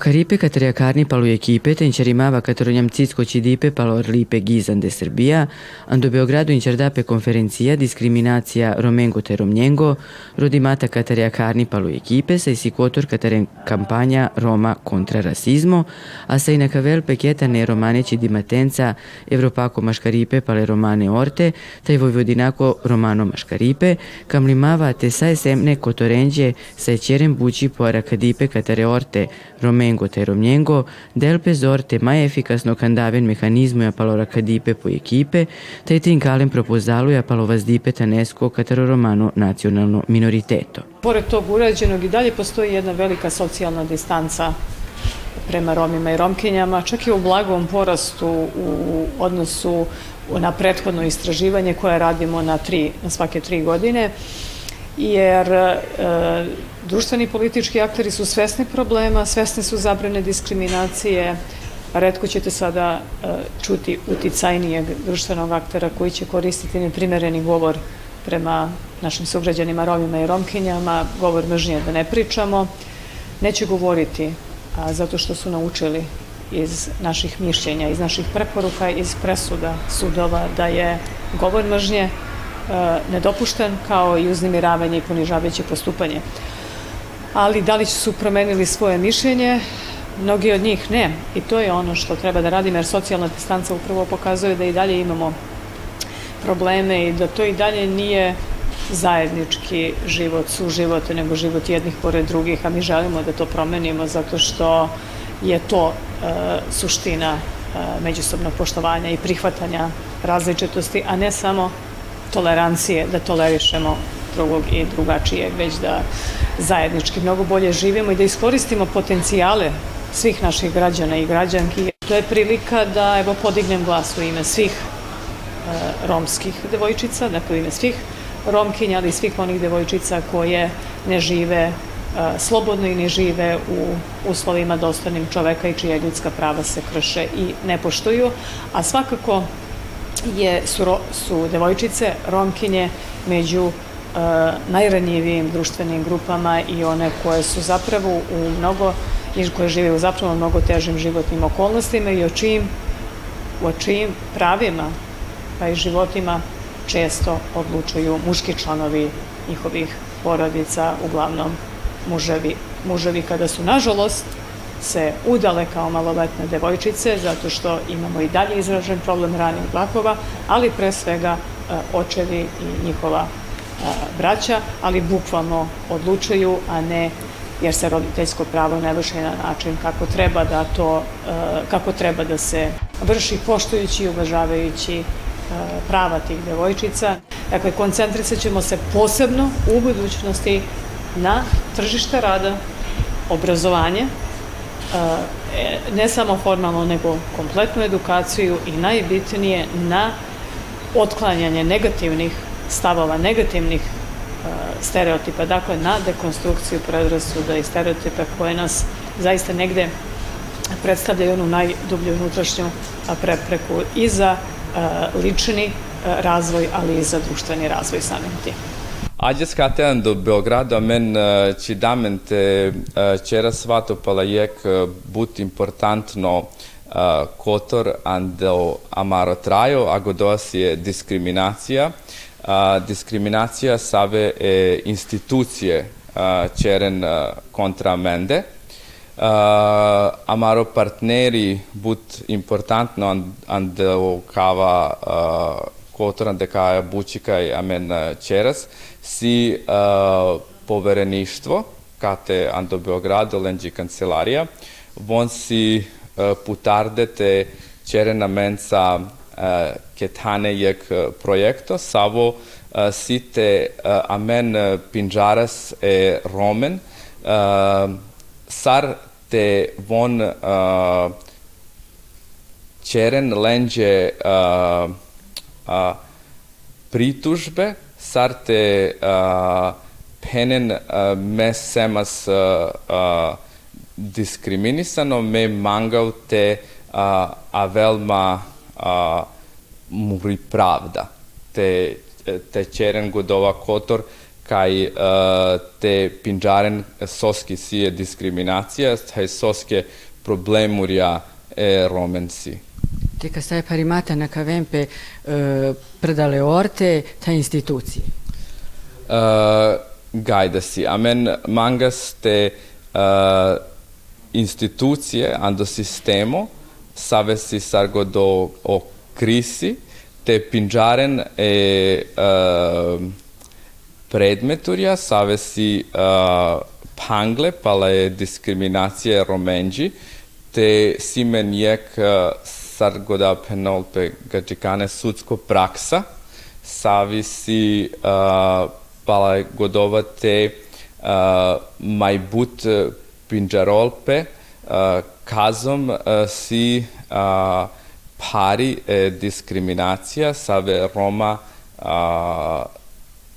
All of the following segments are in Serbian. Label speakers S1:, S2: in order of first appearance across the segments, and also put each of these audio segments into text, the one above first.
S1: Po akaripe katarea carni palo echipe te incerimava catoroniam cizco cidipe palo arlipe gizan de Srbija, ando Beogradu incerdape konferencija diskriminacija romengo te romnjengo, rodimata katarea carni palo equipe, sa isikotor kataren kampanja Roma kontra rasizmo, a sa inakavel peketa ne romaneci di matenza Evropako maškaripe pale romane orte, taj vojvodinako romano maškaripe, kam limava te sa esemne kotorenđe sa ečeren bući po arakadipe katare orte Romengo te Romnjengo, del pesor te mai eficasno candaven mecanismo a palora cadipe po equipe, te trincalen propozalo a palo vazdipe tanesko katero romano nacionalno minoriteto.
S2: Pored tog urađenog i dalje postoji jedna velika socijalna distanca prema Romima i Romkinjama, čak i u blagom porastu u odnosu na prethodno istraživanje koje radimo na, tri, na svake tri godine jer e, društveni politički akteri su svesni problema, svesni su zabrane diskriminacije, redko ćete sada e, čuti uticajnijeg društvenog aktera koji će koristiti neprimereni govor prema našim sugrađanima Romima i Romkinjama, govor mržnje da ne pričamo, neće govoriti a, zato što su naučili iz naših mišljenja, iz naših preporuka, iz presuda sudova da je govor mržnje nedopušten, kao i uznemiravanje i ponižavajuće postupanje. Ali da li su promenili svoje mišljenje? Mnogi od njih ne. I to je ono što treba da radimo, jer socijalna distanca upravo pokazuje da i dalje imamo probleme i da to i dalje nije zajednički život, suživot, nego život jednih pored drugih, a mi želimo da to promenimo zato što je to e, suština e, međusobnog poštovanja i prihvatanja različitosti, a ne samo tolerancije, da tolerišemo drugog i drugačijeg, već da zajednički mnogo bolje živimo i da iskoristimo potencijale svih naših građana i građanki. To je prilika da evo podignem glas u ime svih e, romskih devojčica, dakle u ime svih romkinja, ali i svih onih devojčica koje ne žive e, slobodno i ne žive u uslovima dostanim čoveka i čija ljudska prava se krše i ne poštuju, a svakako je, su, ro, su devojčice, romkinje, među uh, najranjivijim društvenim grupama i one koje su zapravo u mnogo koje žive u zapravo mnogo težim životnim okolnostima i o čijim, o čijim pravima pa i životima često odlučuju muški članovi njihovih porodica, uglavnom muževi. Muževi kada su, nažalost, se udale kao maloletne devojčice, zato što imamo i dalje izražen problem ranih brakova, ali pre svega e, očevi i njihova e, braća, ali bukvalno odlučuju, a ne jer se roditeljsko pravo ne vrši na način kako treba da to, e, kako treba da se vrši poštujući i uvažavajući prava tih devojčica. Dakle, koncentrisat ćemo se posebno u budućnosti na tržište rada, obrazovanje, ne samo formalno, nego kompletnu edukaciju i najbitnije na otklanjanje negativnih stavova, negativnih stereotipa, dakle na dekonstrukciju predrasuda i stereotipa koje nas zaista negde predstavljaju onu najdublju unutrašnju prepreku i za lični razvoj, ali i za društveni razvoj samim tim.
S3: Aģe skateam do Beogrado, men ci damente c'era svato palajek but importantno kotor ando amaro trajo, agodos je diskriminacija. Diskriminacija save e institucije ceren kontra mende. Amaro partneri but importantno ando kava kotoran dekaja bučikaj amen čeras si uh, povereništvo kate ando Beogrado lenđi kancelarija. Von si uh, putardete čerena menca uh, ketane jek projekto. Savo uh, site uh, amen pinjaras e romen. Uh, sar te von uh, uh, pritužbe sarte uh, penen uh, me semas uh, uh, diskriminisano me mangau te uh, avelma uh, muri pravda te te čeren godova kotor kaj uh, te pinjaren soski sie diskriminacija, kaj soske problemuria e romensi.
S1: Te stai parimata na kavempe uh, predale orte ta institucije?
S3: Uh, gaidasi. Amen mangas te uh, institucije ando sistemo savesi sargo do o krisi te pinjaren e uh, predmeturja savesi uh, pangle pala je diskriminacija romenđi te simen jek uh, sargo da penolpe gađikane sudsko praksa. Savisi uh, pala je godova te uh, majbut pinjarolpe uh, kazom uh, si uh, pari e, diskriminacija save Roma uh,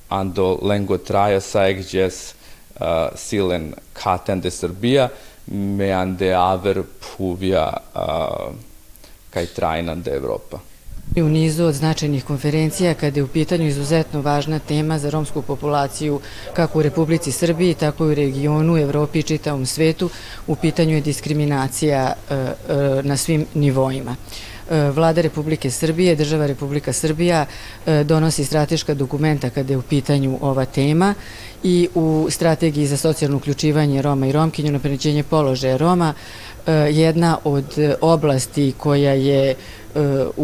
S3: ando lengo traja sa egjes uh, silen katen de Srbija me ande aver puvia uh, kaj de Evropa.
S1: u nizu od značajnih konferencija kada je u pitanju izuzetno važna tema za romsku populaciju kako u Republici Srbiji, tako i u regionu, Evropi i čitavom svetu. U pitanju je diskriminacija e, e, na svim nivoima. E, Vlada Republike Srbije, država Republika Srbija donosi strateška dokumenta kada je u pitanju ova tema i u strategiji za socijalno uključivanje Roma i Romkinju na prenećenje položaja Roma jedna od oblasti koja je u,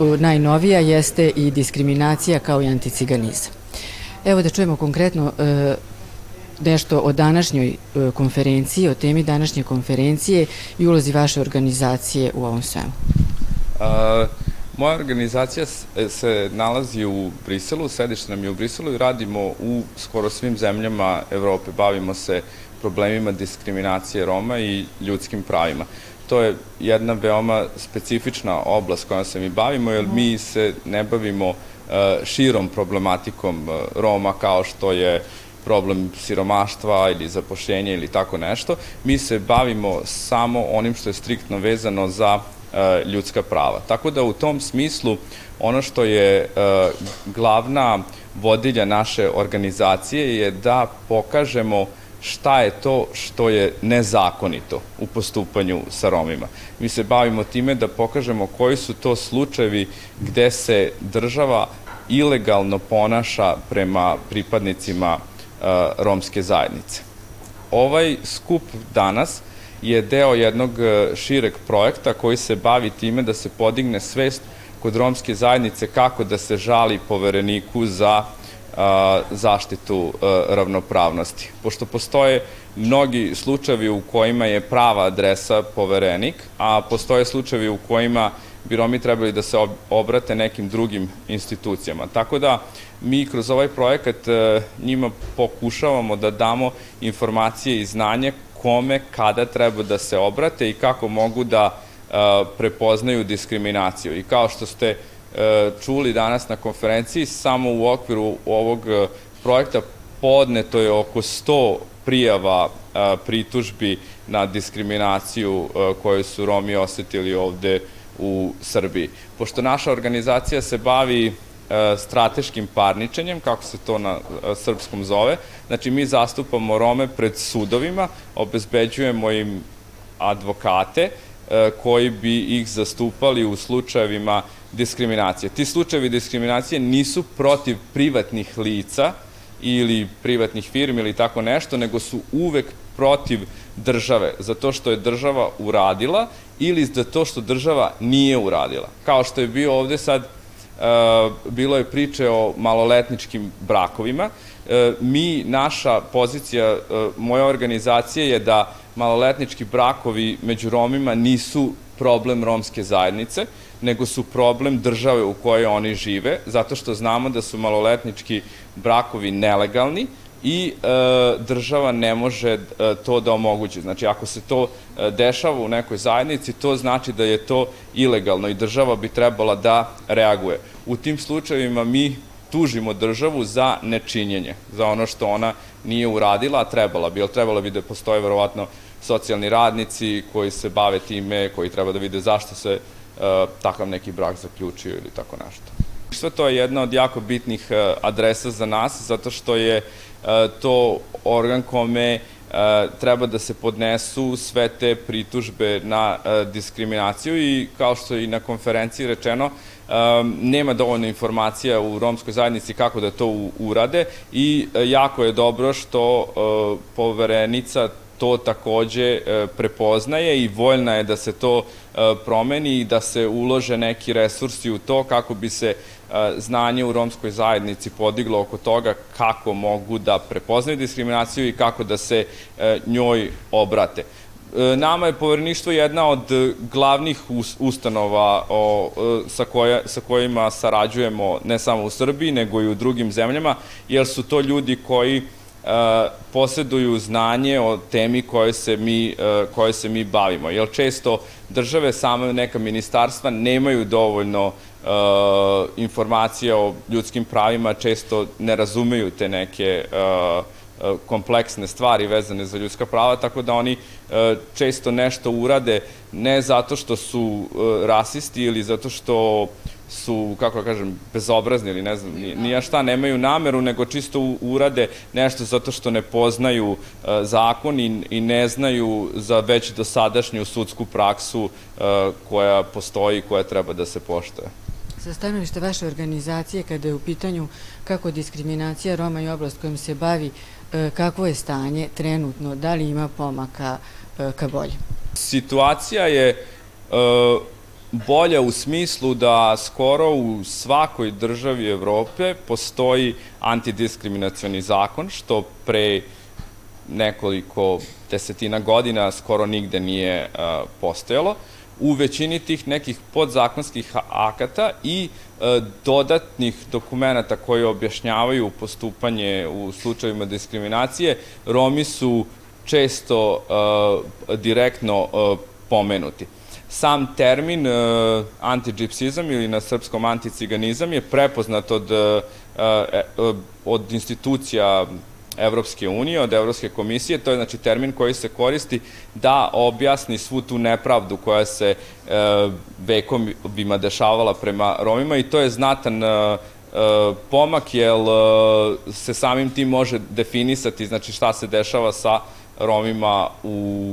S1: u, u, najnovija jeste i diskriminacija kao i anticiganizam. Evo da čujemo konkretno e, nešto o današnjoj e, konferenciji, o temi današnje konferencije i ulozi vaše organizacije u ovom svemu.
S3: A, moja organizacija se nalazi u Briselu, sedište nam je u Briselu i radimo u skoro svim zemljama Evrope. Bavimo se problemima diskriminacije Roma i ljudskim pravima to je jedna veoma specifična oblast kojom se mi bavimo, jer mi se ne bavimo e, širom problematikom e, Roma kao što je problem siromaštva ili zapošljenja ili tako nešto. Mi se bavimo samo onim što je striktno vezano za e, ljudska prava. Tako da u tom smislu ono što je glavna vodilja naše organizacije je da pokažemo šta je to što je nezakonito u postupanju sa Romima. Mi se bavimo time da pokažemo koji su to slučajevi gde se država ilegalno ponaša prema pripadnicima romske zajednice. Ovaj skup danas je deo jednog uh, šireg projekta koji se bavi time da se podigne svest kod romske zajednice kako da se žali povereniku za zaštitu ravnopravnosti. Pošto postoje mnogi slučajevi u kojima je prava adresa poverenik, a postoje slučajevi u kojima bi Romi trebali da se obrate nekim drugim institucijama. Tako da mi kroz ovaj projekat e, njima pokušavamo da damo informacije i znanje kome, kada treba da se obrate i kako mogu da e, prepoznaju diskriminaciju. I kao što ste E, čuli danas na konferenciji, samo u okviru ovog projekta podneto je oko 100 prijava pritužbi na diskriminaciju koju su Romi osetili ovde u Srbiji. Pošto naša organizacija se bavi strateškim parničenjem, kako se to na srpskom zove. Znači, mi zastupamo Rome pred sudovima, obezbeđujemo im advokate koji bi ih zastupali u slučajevima diskriminacije. Ti slučajevi diskriminacije nisu protiv privatnih lica ili privatnih firmi ili tako nešto, nego su uvek protiv države, zato što je država uradila ili za to što država nije uradila. Kao što je bio ovde sad, uh, bilo je priče o maloletničkim brakovima. Uh, mi, naša pozicija, uh, moja organizacija je da maloletnički brakovi među Romima nisu problem romske zajednice, nego su problem države u kojoj oni žive, zato što znamo da su maloletnički brakovi nelegalni i e, država ne može e, to da omogući. Znači, ako se to e, dešava u nekoj zajednici, to znači da je to ilegalno i država bi trebala da reaguje. U tim slučajevima mi tužimo državu za nečinjenje, za ono što ona nije uradila, a trebala bi, jer trebala bi da postoje verovatno socijalni radnici koji se bave time, koji treba da vide zašto se uh, takav neki brak zaključio ili tako nešto. To je jedna od jako bitnih adresa za nas, zato što je to organ kome treba da se podnesu sve te pritužbe na diskriminaciju i kao što je i na konferenciji rečeno, nema dovoljno informacija u romskoj zajednici kako da to urade i jako je dobro što poverenica to takođe e, prepoznaje i voljna je da se to e, promeni i da se ulože neki resursi u to kako bi se e, znanje u romskoj zajednici podiglo oko toga kako mogu da prepoznaju diskriminaciju i kako da se njoj obrate. Nama je poverništvo jedna od glavnih ustanova o, sa, koja, sa kojima sarađujemo ne samo u Srbiji, nego i u drugim zemljama, jer su to ljudi koji posjeduju znanje o temi koje se mi, koje se mi bavimo. Jer često države, same neka ministarstva nemaju dovoljno informacija o ljudskim pravima, često ne razumeju te neke kompleksne stvari vezane za ljudska prava, tako da oni često nešto urade ne zato što su rasisti ili zato što su, kako da kažem, bezobrazni ili ne znam, nija šta, nemaju nameru, nego čisto urade nešto zato što ne poznaju uh, zakon i, ne znaju za već dosadašnju sudsku praksu uh, koja postoji i koja treba da se poštoje.
S1: Sa stanovište vaše organizacije, kada je u pitanju kako diskriminacija Roma i oblast kojom se bavi, uh, kakvo je stanje trenutno, da li ima pomaka ka bolje?
S3: Situacija je bolja u smislu da skoro u svakoj državi Evrope postoji antidiskriminacioni zakon, što pre nekoliko desetina godina skoro nigde nije postojalo. U većini tih nekih podzakonskih akata i dodatnih dokumenta koji objašnjavaju postupanje u slučajima diskriminacije, Romi su često direktno pomenuti. Sam termin uh, antiđipsizam ili na srpskom anticiganizam je prepoznat od, uh, uh, od institucija Evropske unije, od Evropske komisije, to je znači termin koji se koristi da objasni svu tu nepravdu koja se e, vekovima dešavala prema Romima i to je znatan e, pomak, jer e, se samim tim može definisati znači šta se dešava sa Romima u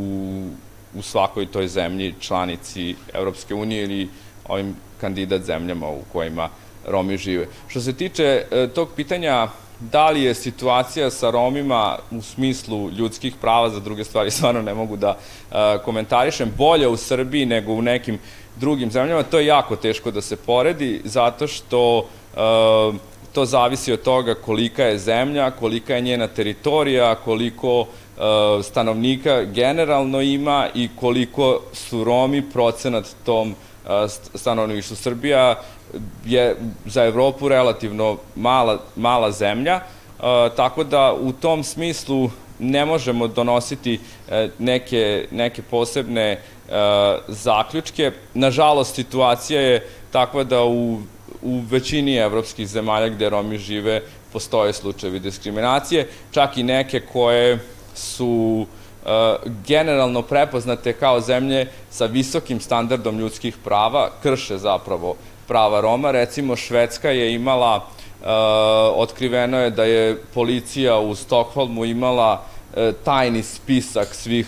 S3: u svakoj toj zemlji članici Evropske unije ili ovim kandidat zemljama u kojima Romi žive. Što se tiče e, tog pitanja da li je situacija sa Romima u smislu ljudskih prava, za druge stvari stvarno ne mogu da e, komentarišem, bolje u Srbiji nego u nekim drugim zemljama, to je jako teško da se poredi, zato što e, to zavisi od toga kolika je zemlja, kolika je njena teritorija, koliko E, stanovnika generalno ima i koliko su Romi procenat tom stanovništvu. Srbija je za Evropu relativno mala, mala zemlja, e, tako da u tom smislu ne možemo donositi neke, neke posebne zaključke. Nažalost, situacija je takva da u, u većini evropskih zemalja gde Romi žive postoje slučajevi diskriminacije, čak i neke koje su generalno prepoznate kao zemlje sa visokim standardom ljudskih prava, krše zapravo prava Roma. Recimo, Švedska je imala, uh, otkriveno je da je policija u Stokholmu imala uh, tajni spisak svih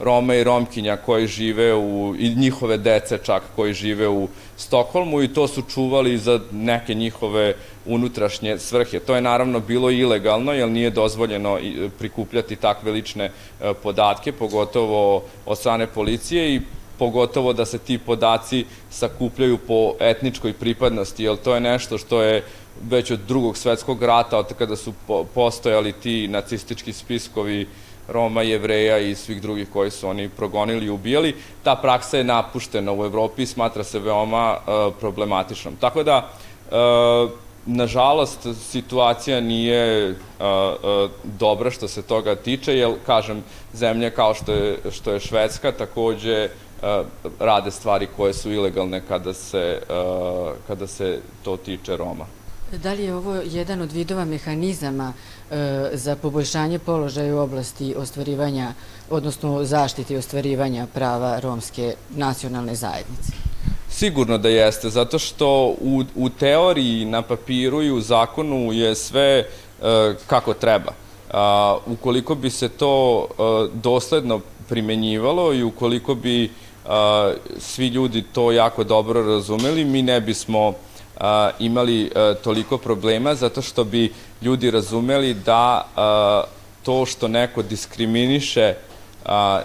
S3: Roma i Romkinja koji žive u, i njihove dece čak koji žive u Stokholmu i to su čuvali za neke njihove unutrašnje svrhe. To je naravno bilo ilegalno, jer nije dozvoljeno prikupljati takve lične e, podatke, pogotovo od strane policije i pogotovo da se ti podaci sakupljaju po etničkoj pripadnosti, jer to je nešto što je već od drugog svetskog rata, od kada su postojali ti nacistički spiskovi Roma, Jevreja i svih drugih koji su oni progonili i ubijali. Ta praksa je napuštena u Evropi i smatra se veoma uh, problematičnom. Tako da, uh, nažalost, situacija nije uh, dobra što se toga tiče, jer, kažem, zemlje kao što je, što je Švedska takođe rade stvari koje su ilegalne kada se, uh, kada se to tiče Roma.
S1: Da li je ovo jedan od vidova mehanizama e, za poboljšanje položaja u oblasti ostvarivanja, odnosno zaštiti ostvarivanja prava romske nacionalne zajednice?
S3: Sigurno da jeste, zato što u, u teoriji, na papiru i u zakonu je sve e, kako treba. A, ukoliko bi se to a, dosledno primenjivalo i ukoliko bi svi ljudi to jako dobro razumeli, mi ne bismo imali toliko problema, zato što bi ljudi razumeli da to što neko diskriminiše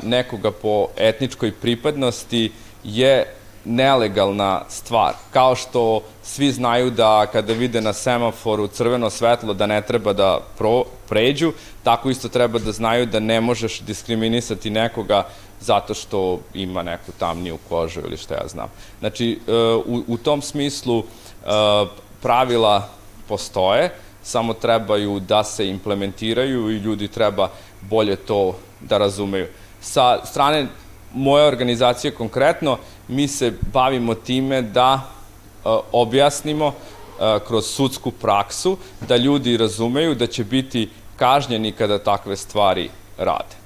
S3: nekoga po etničkoj pripadnosti je nelegalna stvar. Kao što svi znaju da kada vide na semaforu crveno svetlo da ne treba da pro, pređu, tako isto treba da znaju da ne možeš diskriminisati nekoga zato što ima neku tamniju kožu ili što ja znam. Znači, e, u, u tom smislu e, pravila postoje, samo trebaju da se implementiraju i ljudi treba bolje to da razumeju. Sa strane moje organizacije konkretno, mi se bavimo time da e, objasnimo kroz sudsku praksu, da ljudi razumeju da će biti kažnjeni kada takve stvari rade.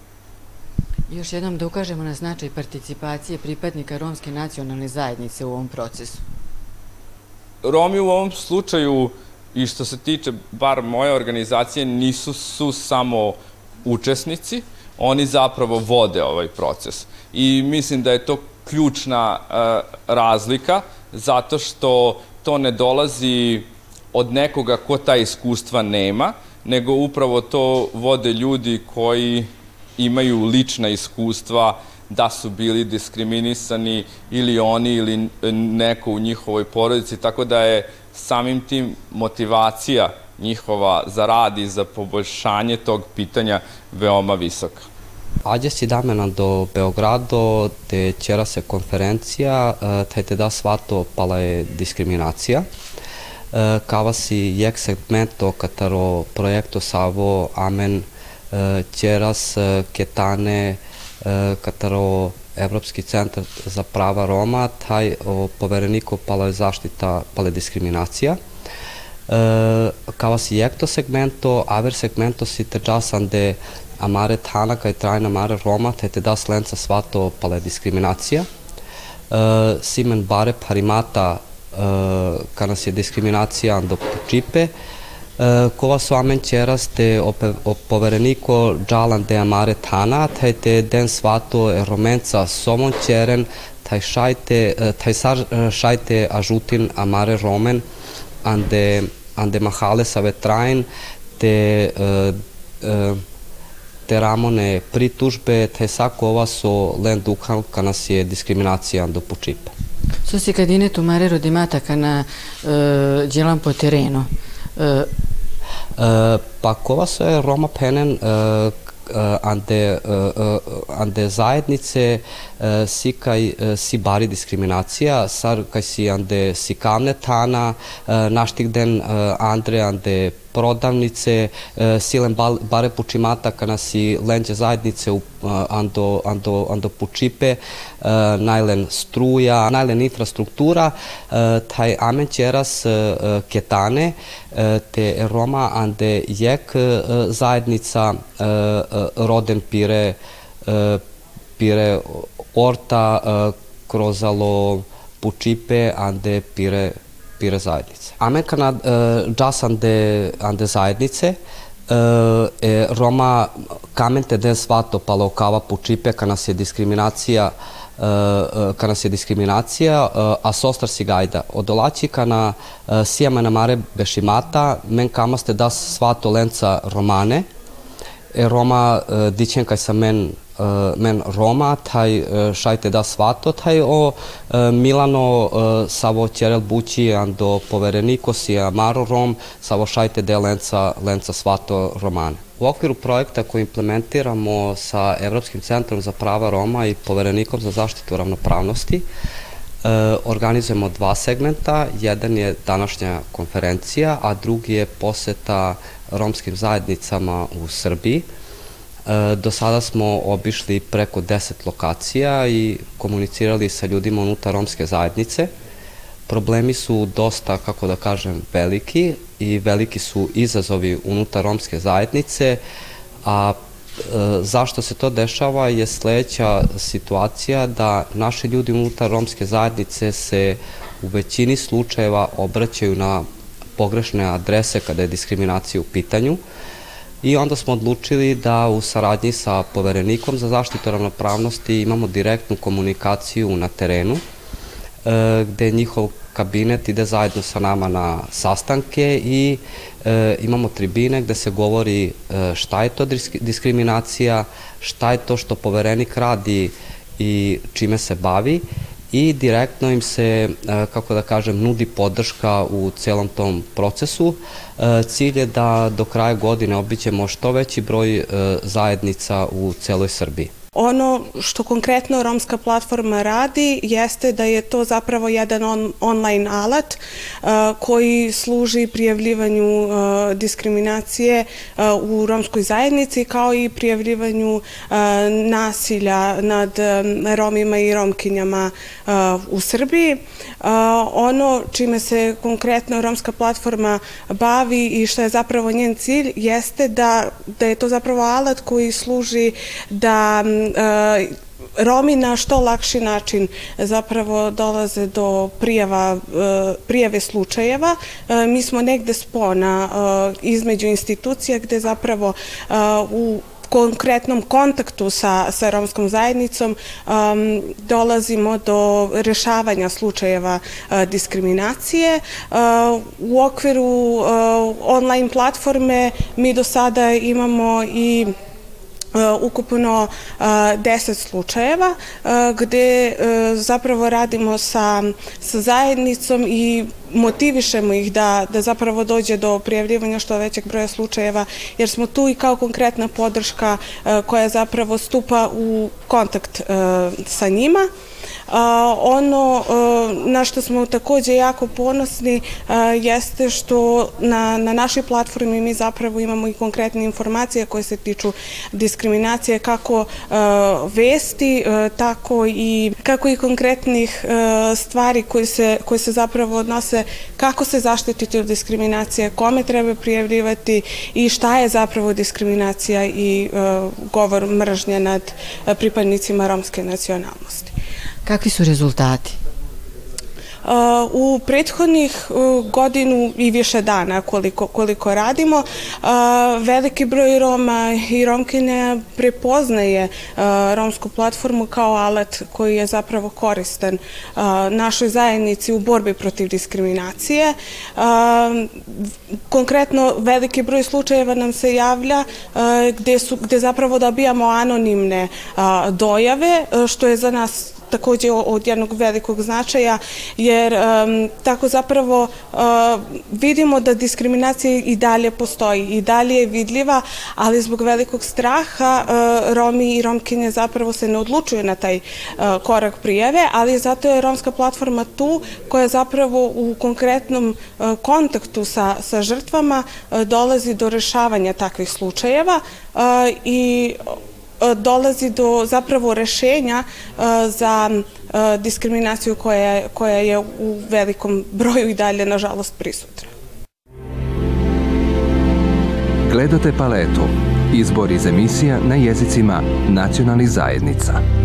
S1: Još jednom da ukažemo na značaj participacije pripadnika romske nacionalne zajednice u ovom procesu.
S3: Romi u ovom slučaju, i što se tiče bar moje organizacije, nisu su samo učesnici, oni zapravo vode ovaj proces. I mislim da je to ključna e, razlika, zato što to ne dolazi od nekoga ko ta iskustva nema, nego upravo to vode ljudi koji imaju lična iskustva da su bili diskriminisani ili oni ili neko u njihovoj porodici, tako da je samim tim motivacija njihova za rad i za poboljšanje tog pitanja veoma visoka.
S4: Aģe si damena do Beogrado, te ćera se konferencija, te te da svato pala je diskriminacija. Kava si jek segmento kataro projekto savo amen ćeras ketane kataro Evropski centar za prava Roma, taj o povereniku pala je zaštita pala je diskriminacija. Kava si jek to segmento, aver segmento si te časan de amare Tana kaj trajna mare Roma, te te da slenca svato pale diskriminacija. Simen bare parimata uh, kana se diskriminacija do pučipe, uh, kova su amen čeras te povereniko džalan de amare Tana, te te den svato e romenca somon čeren, taj taj sar šajte ažutin amare romen, ande, mahale sa vetrain, te te ramone pritužbe, te sako ova so len duhan kana si je diskriminacija do pučipa.
S1: So si kadine tu mare
S4: pa kova so je Roma Penen uh, ande, ande zajednice si kaj si bari diskriminacija, sar kaj si ande si kamne tana, naštik den andre ande prodavnice, silen bare pučimata kana si lenđe zajednice u ando, ando, ando pučipe, najlen struja, najlen infrastruktura, taj amen čeras ketane, te Roma ande jek zajednica roden pire, pire orta krozalo pučipe ande pire pire zajednice. Amerikana uh, džas ande, ande zajednice, uh, e, Roma kamente den svato palo kava pučipe kana se diskriminacija uh, kana se diskriminacija, uh, a sostar si gajda. Odolaći kana uh, sijama na mare bešimata, men kamaste da svato lenca romane, e Roma dićen kaj sa men men Roma, taj šajte da svato, taj o Milano savo ćerel bući ando povereniko si amaro Rom, savo šajte de lenca, lenca svato Romane. U okviru projekta koji implementiramo sa Evropskim centrom za prava Roma i poverenikom za zaštitu ravnopravnosti, organizujemo dva segmenta. Jedan je današnja konferencija, a drugi je poseta romskim zajednicama u Srbiji. E, do sada smo obišli preko 10 lokacija i komunicirali sa ljudima unutar romske zajednice. Problemi su dosta, kako da kažem, veliki i veliki su izazovi unutar romske zajednice, a zašto se to dešava je sledeća situacija da naši ljudi unutar romske zajednice se u većini slučajeva obraćaju na pogrešne adrese kada je diskriminacija u pitanju i onda smo odlučili da u saradnji sa poverenikom za zaštitu ravnopravnosti imamo direktnu komunikaciju na terenu e, gde njihov kabinet ide zajedno sa nama na sastanke i e, imamo tribine gde se govori e, šta je to diskriminacija, šta je to što poverenik radi i čime se bavi i direktno im se, e, kako da kažem, nudi podrška u celom tom procesu. E, cilj je da do kraja godine obićemo što veći broj e, zajednica u celoj Srbiji.
S5: Ono što konkretno romska platforma radi jeste da je to zapravo jedan on, online alat uh, koji služi prijavljivanju uh, diskriminacije uh, u romskoj zajednici kao i prijavljivanju nasilja nad romima i romkinjama u Srbiji. Ono čime se konkretno romska platforma bavi i što je zapravo njen cilj jeste da, da je to zapravo alat koji služi da E, Romi na što lakši način zapravo dolaze do prijava, e, prijave slučajeva. E, mi smo negde spona između institucija gde zapravo u konkretnom kontaktu sa, sa romskom zajednicom dolazimo do rešavanja slučajeva diskriminacije. U okviru online platforme mi do sada imamo i ukupno 10 uh, slučajeva uh, gde zapravo radimo sa, sa zajednicom i motivišemo ih da, da zapravo dođe do prijavljivanja što većeg broja slučajeva, jer smo tu i kao konkretna podrška koja zapravo stupa u kontakt sa njima. Ono na što smo takođe jako ponosni jeste što na, na našoj platformi mi zapravo imamo i konkretne informacije koje se tiču diskriminacije kako vesti, tako i, kako i konkretnih stvari koje se, koje se zapravo odnose kako se zaštititi od diskriminacije, kome treba prijavljivati i šta je zapravo diskriminacija i govor mržnje nad pripadnicima romske nacionalnosti.
S1: Kakvi su rezultati?
S5: U prethodnih godinu i više dana koliko, koliko radimo, veliki broj Roma i Romkine prepoznaje romsku platformu kao alat koji je zapravo koristan našoj zajednici u borbi protiv diskriminacije. Konkretno, veliki broj slučajeva nam se javlja gde, su, gde zapravo dobijamo anonimne dojave, što je za nas takođe od jednog velikog značaja, jer tako zapravo uh, vidimo da diskriminacija i dalje postoji, i dalje je vidljiva, ali zbog velikog straha uh, Romi i Romkinje zapravo se ne odlučuju na taj uh, korak prijeve, ali zato je Romska platforma tu koja zapravo u konkretnom kontaktu sa, sa žrtvama dolazi do rešavanja takvih slučajeva i E, dolazi do zapravo rešenja e, za e, diskriminaciju koja, koja je u velikom broju i dalje, nažalost, prisutna.
S6: Gledate paletu. Izbor iz emisija na jezicima nacionalnih zajednica.